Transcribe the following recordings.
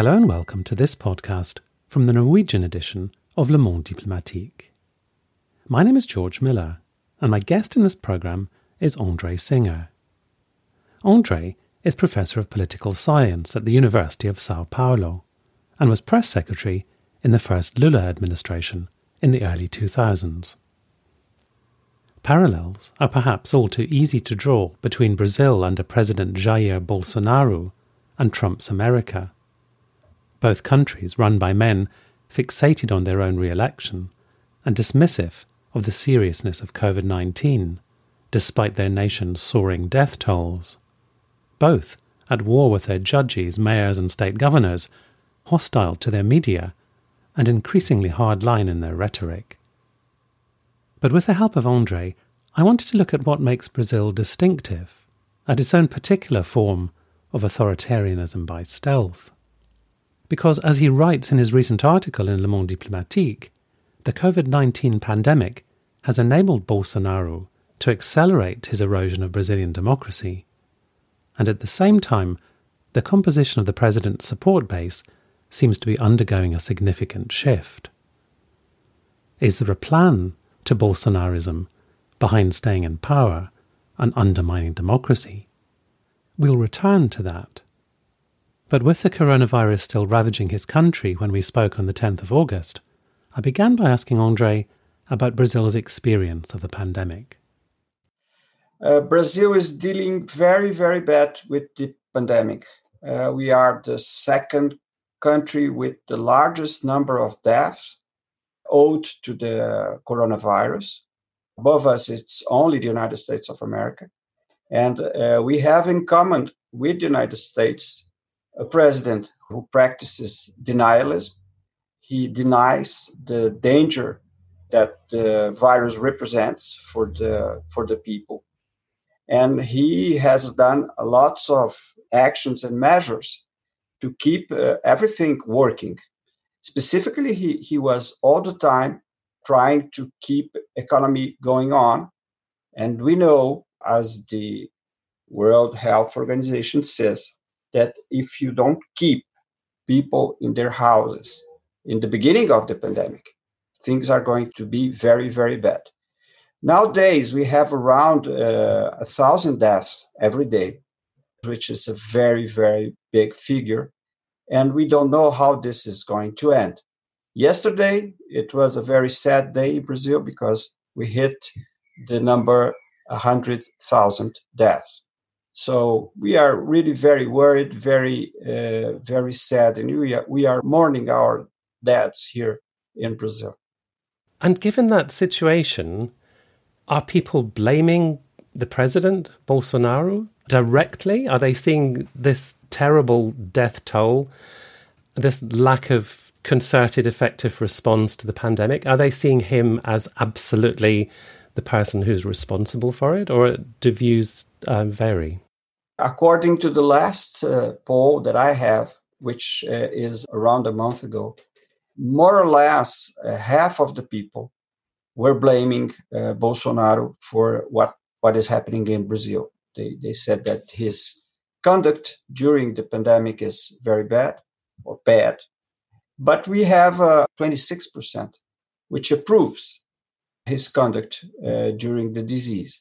Hello and welcome to this podcast from the Norwegian edition of Le Monde Diplomatique. My name is George Miller, and my guest in this program is Andre Singer. Andre is Professor of Political Science at the University of Sao Paulo and was Press Secretary in the first Lula administration in the early 2000s. Parallels are perhaps all too easy to draw between Brazil under President Jair Bolsonaro and Trump's America both countries run by men fixated on their own re election and dismissive of the seriousness of COVID 19, despite their nation's soaring death tolls. Both at war with their judges, mayors, and state governors, hostile to their media, and increasingly hard line in their rhetoric. But with the help of Andre, I wanted to look at what makes Brazil distinctive, at its own particular form of authoritarianism by stealth because, as he writes in his recent article in Le Monde Diplomatique, the COVID 19 pandemic has enabled Bolsonaro to accelerate his erosion of Brazilian democracy. And at the same time, the composition of the president's support base seems to be undergoing a significant shift. Is there a plan to Bolsonarism behind staying in power and undermining democracy? We'll return to that. But with the coronavirus still ravaging his country when we spoke on the 10th of August, I began by asking Andre about Brazil's experience of the pandemic. Uh, Brazil is dealing very, very bad with the pandemic. Uh, we are the second country with the largest number of deaths owed to the coronavirus. Above us, it's only the United States of America. And uh, we have in common with the United States a president who practices denialism. He denies the danger that the virus represents for the for the people, and he has done lots of actions and measures to keep uh, everything working. Specifically, he, he was all the time trying to keep economy going on, and we know, as the World Health Organization says, that if you don't keep people in their houses in the beginning of the pandemic, things are going to be very, very bad. Nowadays, we have around uh, a thousand deaths every day, which is a very, very big figure. And we don't know how this is going to end. Yesterday, it was a very sad day in Brazil because we hit the number 100,000 deaths. So we are really very worried, very, uh, very sad, and we are, we are mourning our dads here in Brazil. And given that situation, are people blaming the president, Bolsonaro, directly? Are they seeing this terrible death toll, this lack of concerted, effective response to the pandemic? Are they seeing him as absolutely the person who's responsible for it, or do views uh, vary? According to the last uh, poll that I have, which uh, is around a month ago, more or less uh, half of the people were blaming uh, Bolsonaro for what, what is happening in Brazil. They, they said that his conduct during the pandemic is very bad or bad. But we have 26%, uh, which approves his conduct uh, during the disease.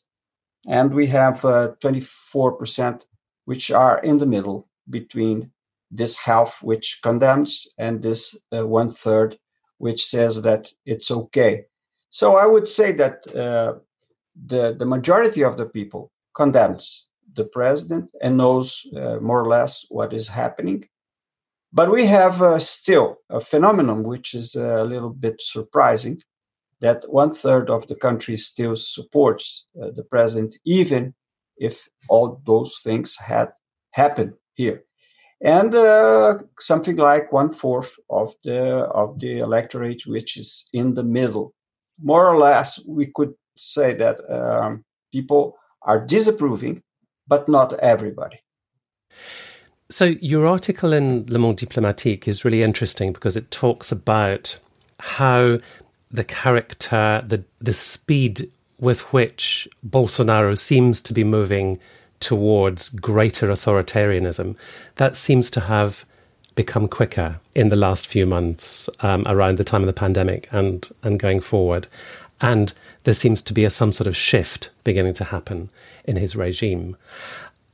And we have uh, 24% which are in the middle between this half which condemns and this uh, one third which says that it's okay. So i would say that uh, the the majority of the people condemns the president and knows uh, more or less what is happening. But we have uh, still a phenomenon which is a little bit surprising that one third of the country still supports uh, the president, even if all those things had happened here, and uh, something like one fourth of the of the electorate, which is in the middle, more or less, we could say that um, people are disapproving, but not everybody. So your article in Le Monde Diplomatique is really interesting because it talks about how the character, the the speed with which Bolsonaro seems to be moving towards greater authoritarianism, that seems to have become quicker in the last few months um, around the time of the pandemic and, and going forward. And there seems to be a, some sort of shift beginning to happen in his regime.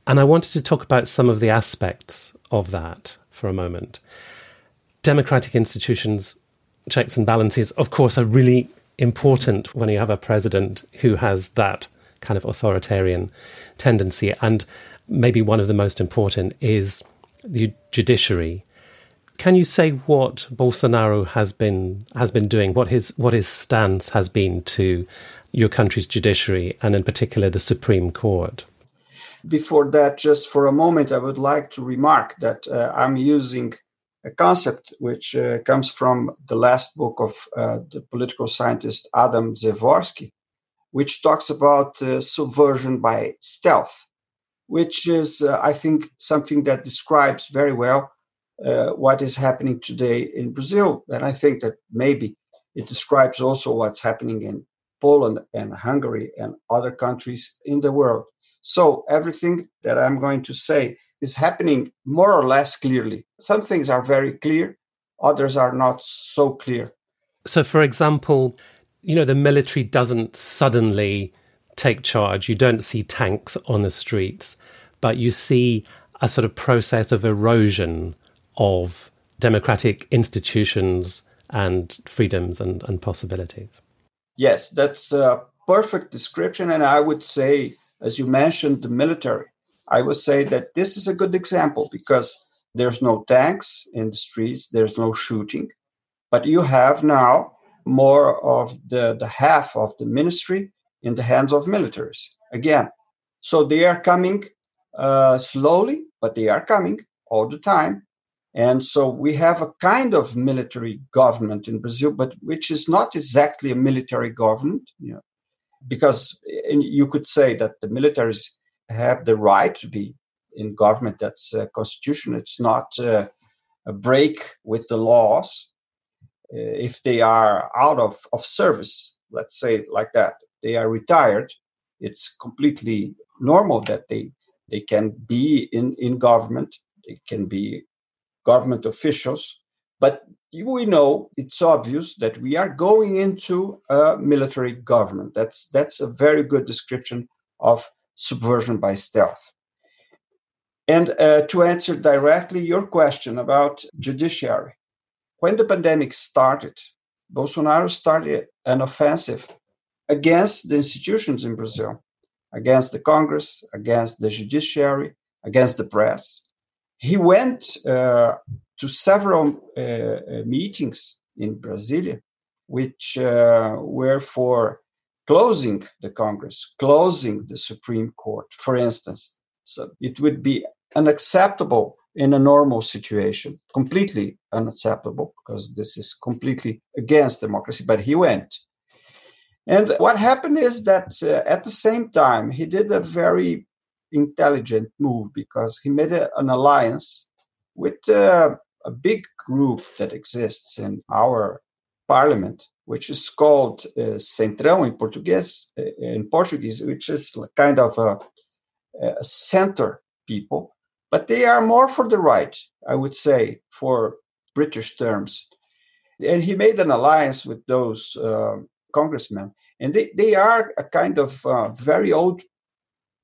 And I wanted to talk about some of the aspects of that for a moment. Democratic institutions, checks and balances, of course, are really important when you have a president who has that kind of authoritarian tendency. And maybe one of the most important is the judiciary. Can you say what Bolsonaro has been has been doing? What his what his stance has been to your country's judiciary, and in particular the Supreme Court? Before that, just for a moment, I would like to remark that uh, I'm using a concept which uh, comes from the last book of uh, the political scientist Adam Przeworski, which talks about uh, subversion by stealth, which is, uh, I think, something that describes very well uh, what is happening today in Brazil. And I think that maybe it describes also what's happening in Poland and Hungary and other countries in the world. So, everything that I'm going to say is happening more or less clearly. Some things are very clear, others are not so clear. So, for example, you know, the military doesn't suddenly take charge. You don't see tanks on the streets, but you see a sort of process of erosion of democratic institutions and freedoms and, and possibilities. Yes, that's a perfect description. And I would say, as you mentioned, the military, I would say that this is a good example because there's no tanks in the streets, there's no shooting, but you have now more of the, the half of the ministry in the hands of militaries again. So they are coming uh, slowly, but they are coming all the time. And so we have a kind of military government in Brazil, but which is not exactly a military government, you know, because you could say that the militaries have the right to be in government. That's a constitution. It's not uh, a break with the laws uh, if they are out of, of service, let's say like that. They are retired. It's completely normal that they they can be in, in government. They can be government officials. But we know it's obvious that we are going into a military government. That's that's a very good description of subversion by stealth. And uh, to answer directly your question about judiciary, when the pandemic started, Bolsonaro started an offensive against the institutions in Brazil, against the Congress, against the judiciary, against the press. He went uh, to several uh, uh meetings in Brasilia, which uh, were for closing the Congress, closing the Supreme Court, for instance. So it would be unacceptable in a normal situation, completely unacceptable because this is completely against democracy. But he went. And what happened is that uh, at the same time, he did a very intelligent move because he made a, an alliance with uh, a big group that exists in our parliament, which is called uh, Centrão in Portuguese, uh, in Portuguese, which is kind of a, a center people but they are more for the right, I would say, for British terms. And he made an alliance with those uh, congressmen, and they, they are a kind of uh, very old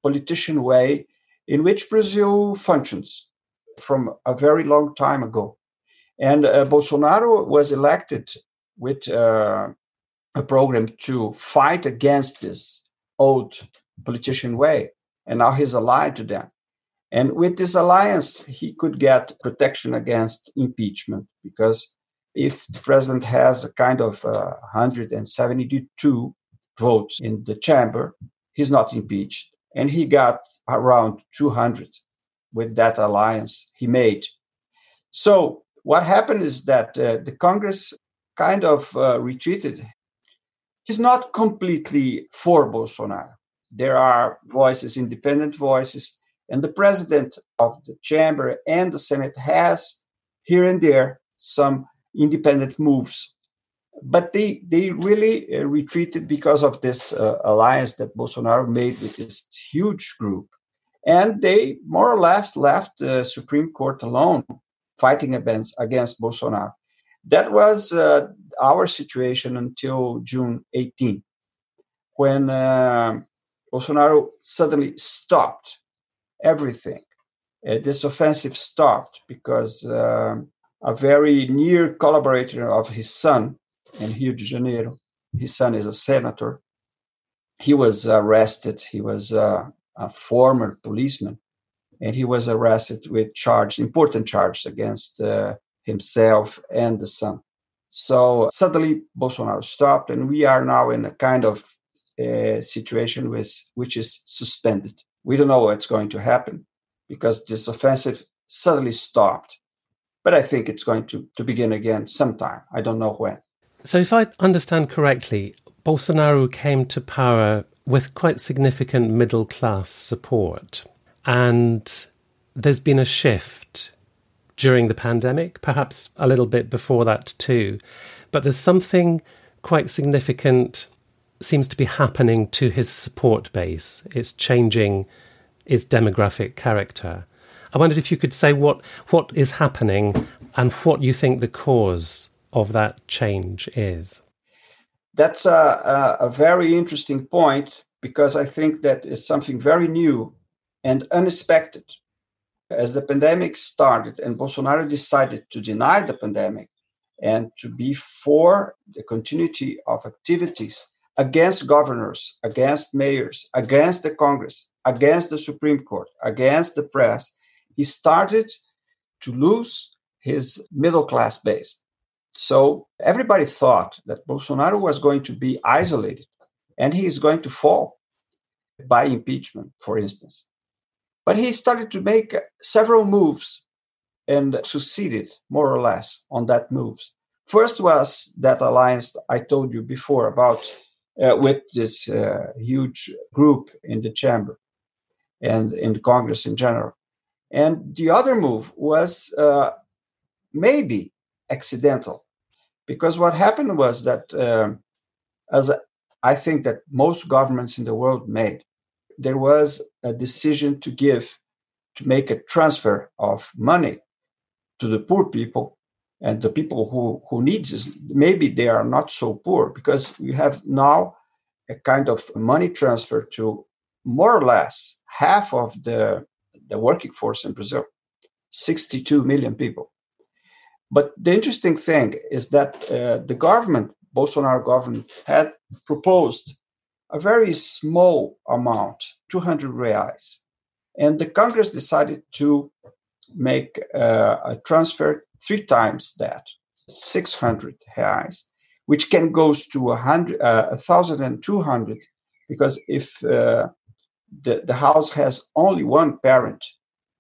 politician way in which Brazil functions from a very long time ago. And uh, Bolsonaro was elected with uh, a program to fight against this old politician way. And now he's allied to them. And with this alliance, he could get protection against impeachment because if the president has a kind of uh, 172 votes in the chamber, he's not impeached. And he got around 200 with that alliance he made. So, what happened is that uh, the Congress kind of uh, retreated. He's not completely for Bolsonaro. There are voices, independent voices, and the president of the chamber and the Senate has here and there some independent moves. But they, they really uh, retreated because of this uh, alliance that Bolsonaro made with this huge group. And they more or less left the Supreme Court alone fighting against, against Bolsonaro. That was uh, our situation until June 18, when uh, Bolsonaro suddenly stopped everything. Uh, this offensive stopped because uh, a very near collaborator of his son in Rio de Janeiro, his son is a senator, he was arrested. He was uh, a former policeman, and he was arrested with charge, important charge against uh, himself and the son. So suddenly Bolsonaro stopped, and we are now in a kind of uh, situation with, which is suspended. We don't know what's going to happen because this offensive suddenly stopped. But I think it's going to, to begin again sometime. I don't know when. So, if I understand correctly, Bolsonaro came to power with quite significant middle class support. And there's been a shift during the pandemic, perhaps a little bit before that too. But there's something quite significant seems to be happening to his support base. It's changing its demographic character. I wondered if you could say what, what is happening and what you think the cause of that change is. That's a, a, a very interesting point because I think that is something very new and unexpected. As the pandemic started and Bolsonaro decided to deny the pandemic and to be for the continuity of activities against governors, against mayors, against the Congress, against the Supreme Court, against the press, he started to lose his middle class base. So everybody thought that Bolsonaro was going to be isolated and he is going to fall by impeachment, for instance. But he started to make several moves and succeeded more or less on that moves. First was that alliance I told you before about uh, with this uh, huge group in the chamber and in the Congress in general. And the other move was uh, maybe accidental, because what happened was that, um, as I think that most governments in the world made, there was a decision to give, to make a transfer of money to the poor people and the people who, who needs this. Maybe they are not so poor because we have now a kind of money transfer to more or less half of the, the working force in Brazil, 62 million people. But the interesting thing is that uh, the government, Bolsonaro government, had proposed a very small amount, 200 reais. And the Congress decided to make uh, a transfer three times that, 600 reais, which can goes to 100, uh, 1,200 because if uh, the, the house has only one parent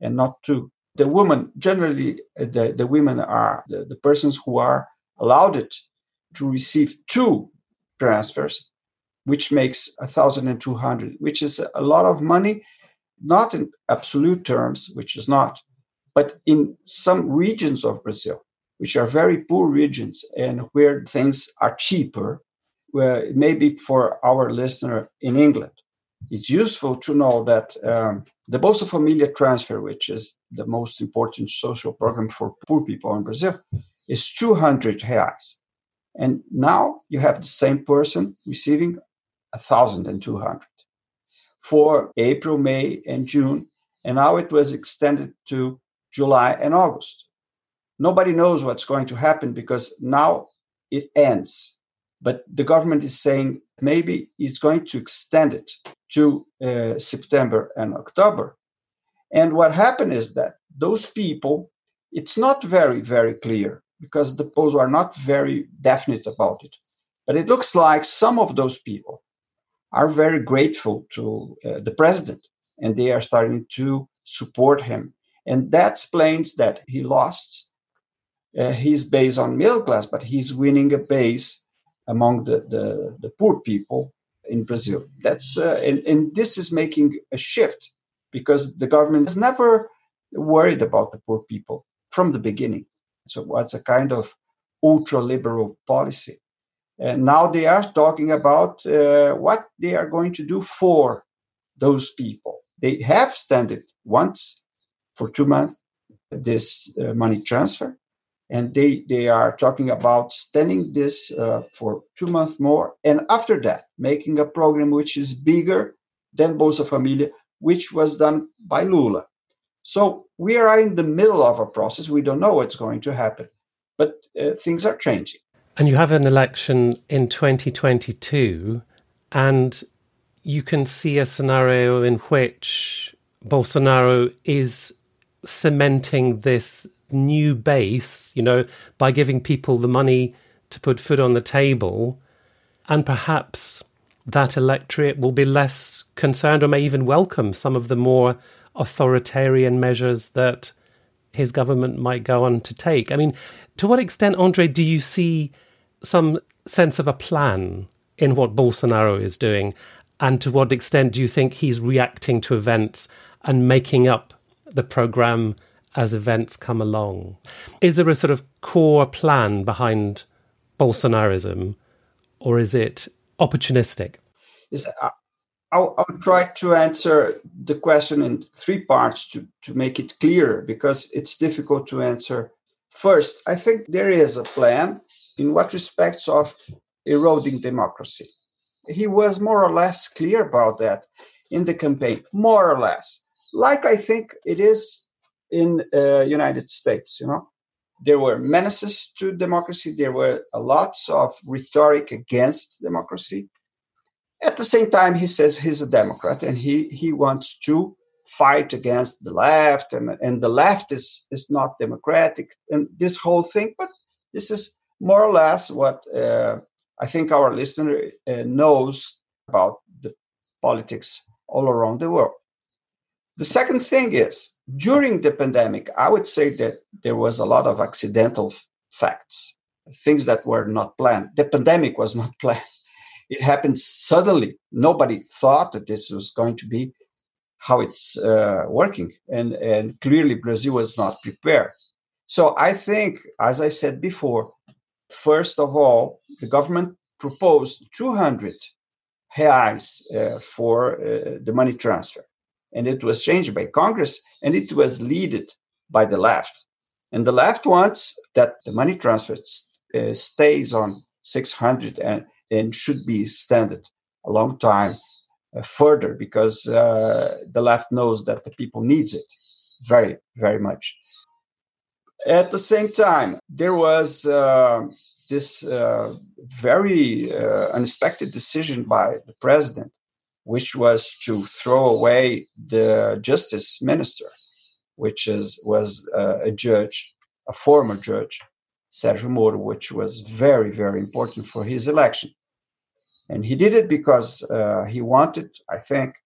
and not two, the woman generally uh, the, the women are the, the persons who are allowed it to receive two transfers which makes 1200 which is a lot of money not in absolute terms which is not but in some regions of brazil which are very poor regions and where things are cheaper where maybe for our listener in england it's useful to know that um, the Bolsa Familia transfer, which is the most important social program for poor people in Brazil, is 200 reais. And now you have the same person receiving 1,200 for April, May, and June. And now it was extended to July and August. Nobody knows what's going to happen because now it ends. But the government is saying maybe it's going to extend it to uh, September and October. And what happened is that those people, it's not very, very clear because the polls are not very definite about it. But it looks like some of those people are very grateful to uh, the president and they are starting to support him. And that explains that he lost uh, his base on middle class, but he's winning a base among the, the, the poor people in Brazil. That's uh, and, and this is making a shift because the government has never worried about the poor people from the beginning. So what's a kind of ultra liberal policy. And now they are talking about uh, what they are going to do for those people. They have extended once for two months, this uh, money transfer. And they, they are talking about extending this uh, for two months more. And after that, making a program which is bigger than Bolsa Familia, which was done by Lula. So we are in the middle of a process. We don't know what's going to happen, but uh, things are changing. And you have an election in 2022, and you can see a scenario in which Bolsonaro is cementing this new base, you know, by giving people the money to put food on the table, and perhaps that electorate will be less concerned or may even welcome some of the more authoritarian measures that his government might go on to take. I mean, to what extent, Andre, do you see some sense of a plan in what Bolsonaro is doing? And to what extent do you think he's reacting to events and making up the program as events come along? Is there a sort of core plan behind Bolsonarism, or is it opportunistic? Is uh, I'll, I'll, try to answer the question in three parts to, to make it clear because it's difficult to answer. First, I think there is a plan in what respects of eroding democracy. He was more or less clear about that in the campaign, more or less, like I think it is in uh, United States. You know, there were menaces to democracy. There were lots of rhetoric against democracy at the same time, he says he's a Democrat and he, he wants to fight against the left, and, and the left is, is not democratic, and this whole thing. But this is more or less what uh, I think our listener uh, knows about the politics all around the world. The second thing is during the pandemic, I would say that there was a lot of accidental facts, things that were not planned. The pandemic was not planned it happened suddenly. Nobody thought that this was going to be how it's uh, working, and and clearly Brazil was not prepared. So I think, as I said before, first of all, the government proposed 200 reais uh, for uh, the money transfer, and it was changed by Congress, and it was led by the left, and the left wants that the money transfer uh, stays on 600 and and should be extended a long time further because uh, the left knows that the people needs it very very much at the same time there was uh, this uh, very uh, unexpected decision by the president which was to throw away the justice minister which is was uh, a judge a former judge Sergio Moro, which was very, very important for his election. And he did it because uh, he wanted, I think,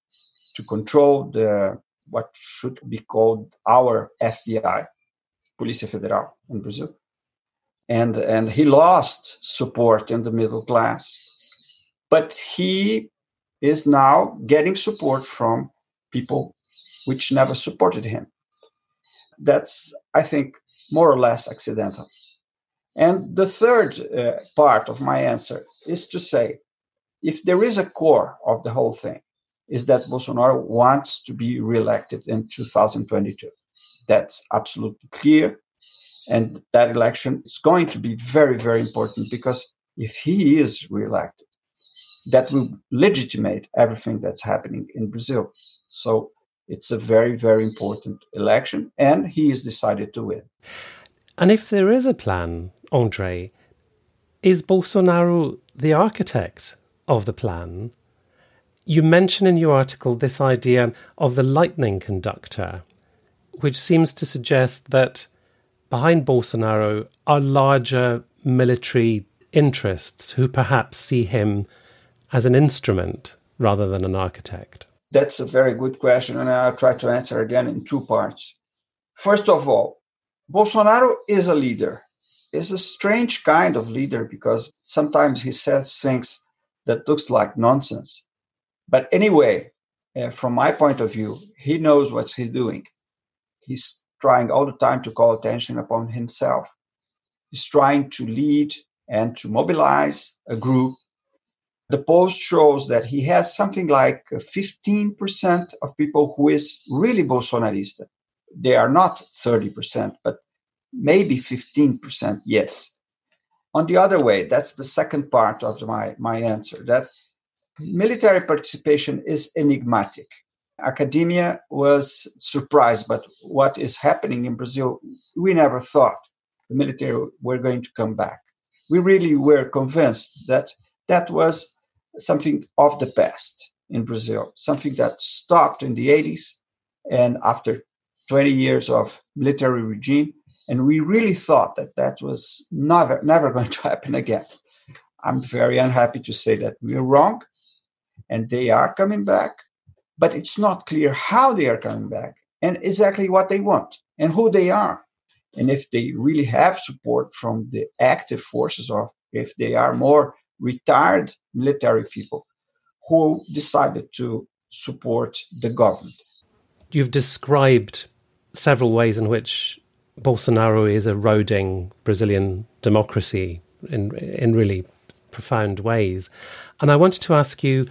to control the what should be called our FBI, Polícia Federal in Brazil. And, and he lost support in the middle class. But he is now getting support from people which never supported him. That's, I think, more or less accidental. And the third uh, part of my answer is to say if there is a core of the whole thing, is that Bolsonaro wants to be reelected in 2022. That's absolutely clear. And that election is going to be very, very important because if he is reelected, that will legitimate everything that's happening in Brazil. So it's a very, very important election, and he is decided to win. And if there is a plan, Andre, is Bolsonaro the architect of the plan, you mention in your article this idea of the lightning conductor, which seems to suggest that behind Bolsonaro are larger military interests who perhaps see him as an instrument rather than an architect. That's a very good question, and I'll try to answer again in two parts. First of all, Bolsonaro is a leader. Is a strange kind of leader because sometimes he says things that looks like nonsense. But anyway, uh, from my point of view, he knows what he's doing. He's trying all the time to call attention upon himself. He's trying to lead and to mobilize a group. The post shows that he has something like 15% of people who is really Bolsonarista. they are not 30%, but maybe 15% yes. On the other way, that's the second part of my, my answer that military participation is enigmatic. Academia was surprised, but what is happening in Brazil, we never thought the military were going to come back. We really were convinced that that was something of the past in Brazil, something that stopped in the 80s and after 20 years of military regime. And we really thought that that was never, never going to happen again. I'm very unhappy to say that we are wrong and they are coming back, but it's not clear how they are coming back and exactly what they want and who they are. And if they really have support from the active forces or if they are more retired military people who decided to support the government. You've described several ways in which Bolsonaro is eroding Brazilian democracy in in really profound ways. And I wanted to ask you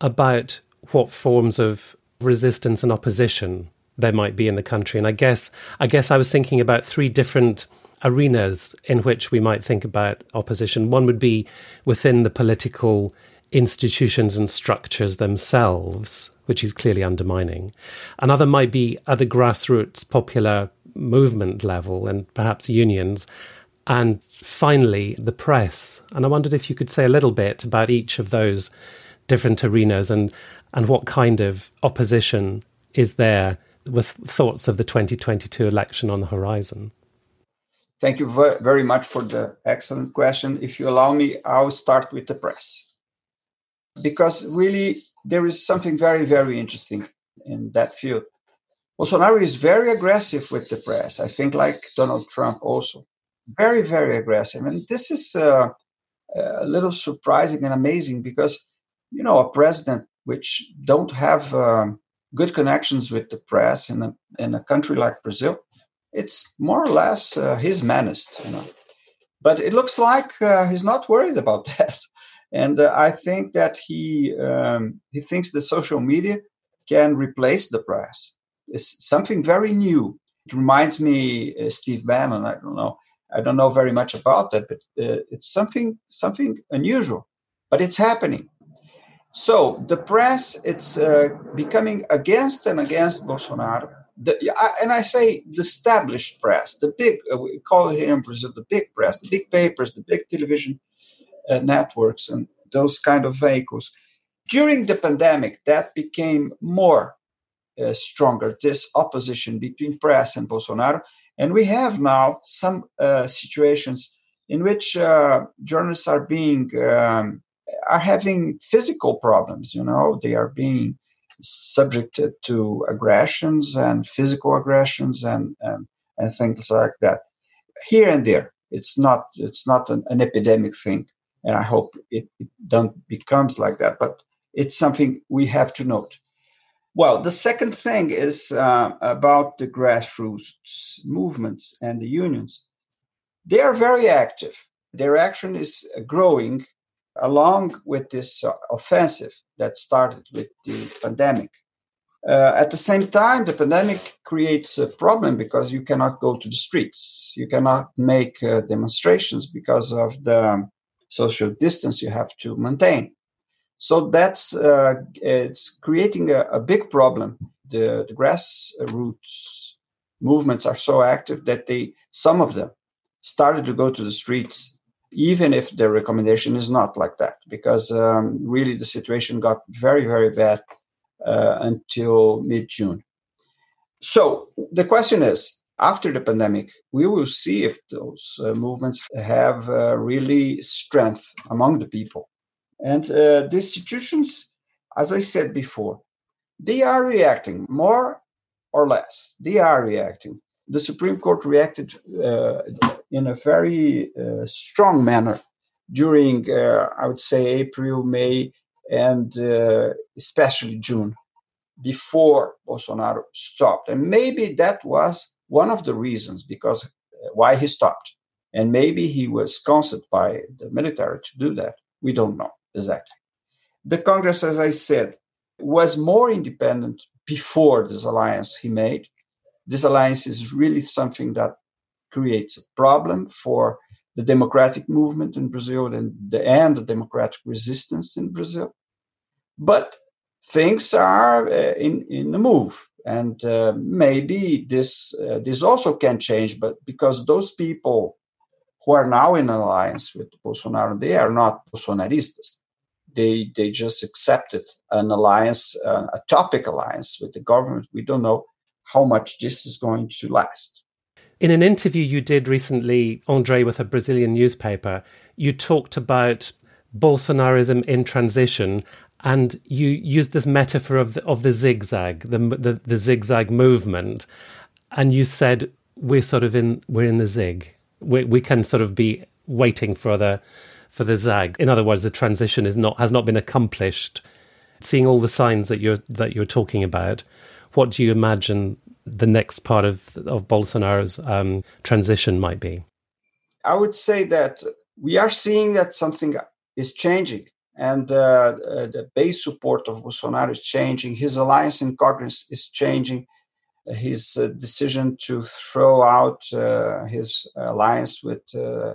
about what forms of resistance and opposition there might be in the country. And I guess I guess I was thinking about three different arenas in which we might think about opposition. One would be within the political institutions and structures themselves, which is clearly undermining. Another might be at the grassroots popular movement level and perhaps unions. And finally, the press. And I wondered if you could say a little bit about each of those different arenas and, and what kind of opposition is there with thoughts of the 2022 election on the horizon. Thank you very much for the excellent question. If you allow me, I'll start with the press. Because really, there is something very, very interesting in that field. Bolsonaro is very aggressive with the press. I think, like Donald Trump, also very, very aggressive. And this is uh, a little surprising and amazing because, you know, a president which don't have um, good connections with the press in a, in a country like Brazil, it's more or less uh, he's menaced, you know. But it looks like uh, he's not worried about that, and uh, I think that he um, he thinks the social media can replace the press. It's something very new. It reminds me uh, Steve Bannon. I don't know. I don't know very much about that, but uh, it's something something unusual. But it's happening. So the press, it's uh, becoming against and against Bolsonaro the, and I say the established press, the big, uh, we call it here in Brazil the big press, the big papers, the big television uh, networks, and those kind of vehicles. During the pandemic, that became more uh, stronger, this opposition between press and Bolsonaro. And we have now some uh, situations in which uh, journalists are being, um, are having physical problems, you know, they are being subjected to aggressions and physical aggressions and, and, and things like that. Here and there, it's not it's not an, an epidemic thing, and I hope it, it don't becomes like that. But it's something we have to note. Well, the second thing is uh, about the grassroots movements and the unions. They are very active. Their action is growing along with this uh, offensive that started with the pandemic. Uh, at the same time, the pandemic creates a problem because you cannot go to the streets. You cannot make uh, demonstrations because of the social distance you have to maintain. So that's uh, it's creating a, a, big problem. The, the grassroots movements are so active that they some of them started to go to the streets even if the recommendation is not like that, because um, really the situation got very, very bad uh, until mid June. So the question is after the pandemic, we will see if those uh, movements have uh, really strength among the people. And uh, the institutions, as I said before, they are reacting more or less. They are reacting. The Supreme Court reacted uh, in a very uh, strong manner during, uh, I would say, April, May, and uh, especially June, before Bolsonaro stopped. And maybe that was one of the reasons because uh, why he stopped. And maybe he was counseled by the military to do that. We don't know exactly. The Congress, as I said, was more independent before this alliance he made this alliance is really something that creates a problem for the democratic movement in Brazil and the, and the democratic resistance in Brazil. But things are uh, in in the move, and uh, maybe this uh, this also can change. But because those people who are now in alliance with Bolsonaro, they are not Bolsonaristas. They they just accepted an alliance, uh, a topic alliance with the government. We don't know how much this is going to last. In an interview you did recently, Andre, with a Brazilian newspaper, you talked about Bolsonarism in transition and you used this metaphor of the, of the zigzag, the, the, the zigzag movement, and you said we're sort of in we're in the zig. We, we can sort of be waiting for the for the zag. In other words, the transition is not has not been accomplished. Seeing all the signs that you're that you're talking about, what do you imagine the next part of of Bolsonaro's um, transition might be? I would say that we are seeing that something is changing, and uh, uh, the base support of Bolsonaro is changing. His alliance in Congress is changing. His uh, decision to throw out uh, his alliance with uh,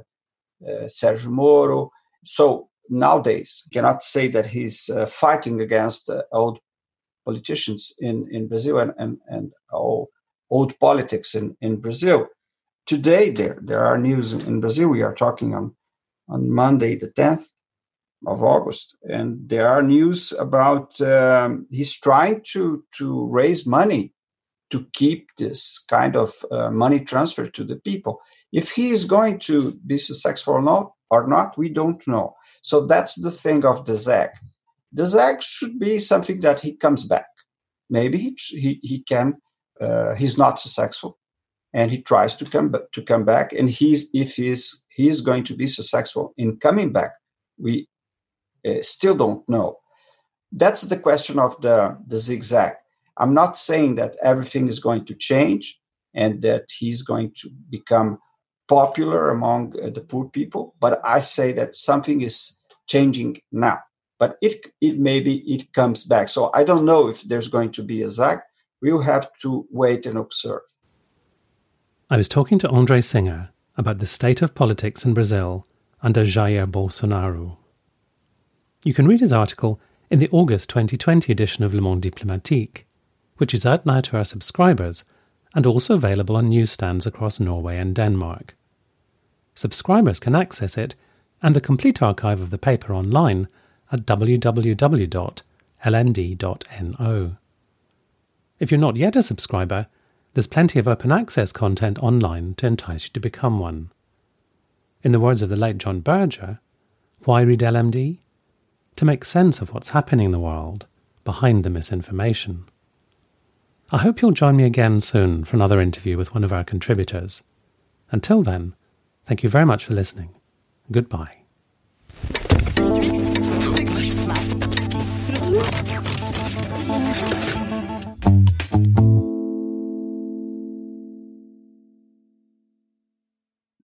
Sergio Moro. So nowadays, cannot say that he's fighting against old politicians in, in Brazil and, and, and all old politics in, in Brazil. Today, there, there are news in Brazil. We are talking on, on Monday, the 10th of August, and there are news about um, he's trying to, to raise money to keep this kind of uh, money transfer to the people. If he is going to be successful or not, or not, we don't know. So that's the thing of the ZAG the zag should be something that he comes back. Maybe he he, he can. Uh, he's not successful, and he tries to come to come back. And he's if he's he's going to be successful in coming back, we uh, still don't know. That's the question of the the zigzag. I'm not saying that everything is going to change and that he's going to become popular among uh, the poor people, but I say that something is changing now but it, it maybe it comes back. So I don't know if there's going to be a ZAG. We'll have to wait and observe. I was talking to Andre Singer about the state of politics in Brazil under Jair Bolsonaro. You can read his article in the August 2020 edition of Le Monde Diplomatique, which is out now to our subscribers and also available on newsstands across Norway and Denmark. Subscribers can access it and the complete archive of the paper online at www.lmd.no. If you're not yet a subscriber, there's plenty of open access content online to entice you to become one. In the words of the late John Berger, why read LMD? To make sense of what's happening in the world behind the misinformation. I hope you'll join me again soon for another interview with one of our contributors. Until then, thank you very much for listening. Goodbye.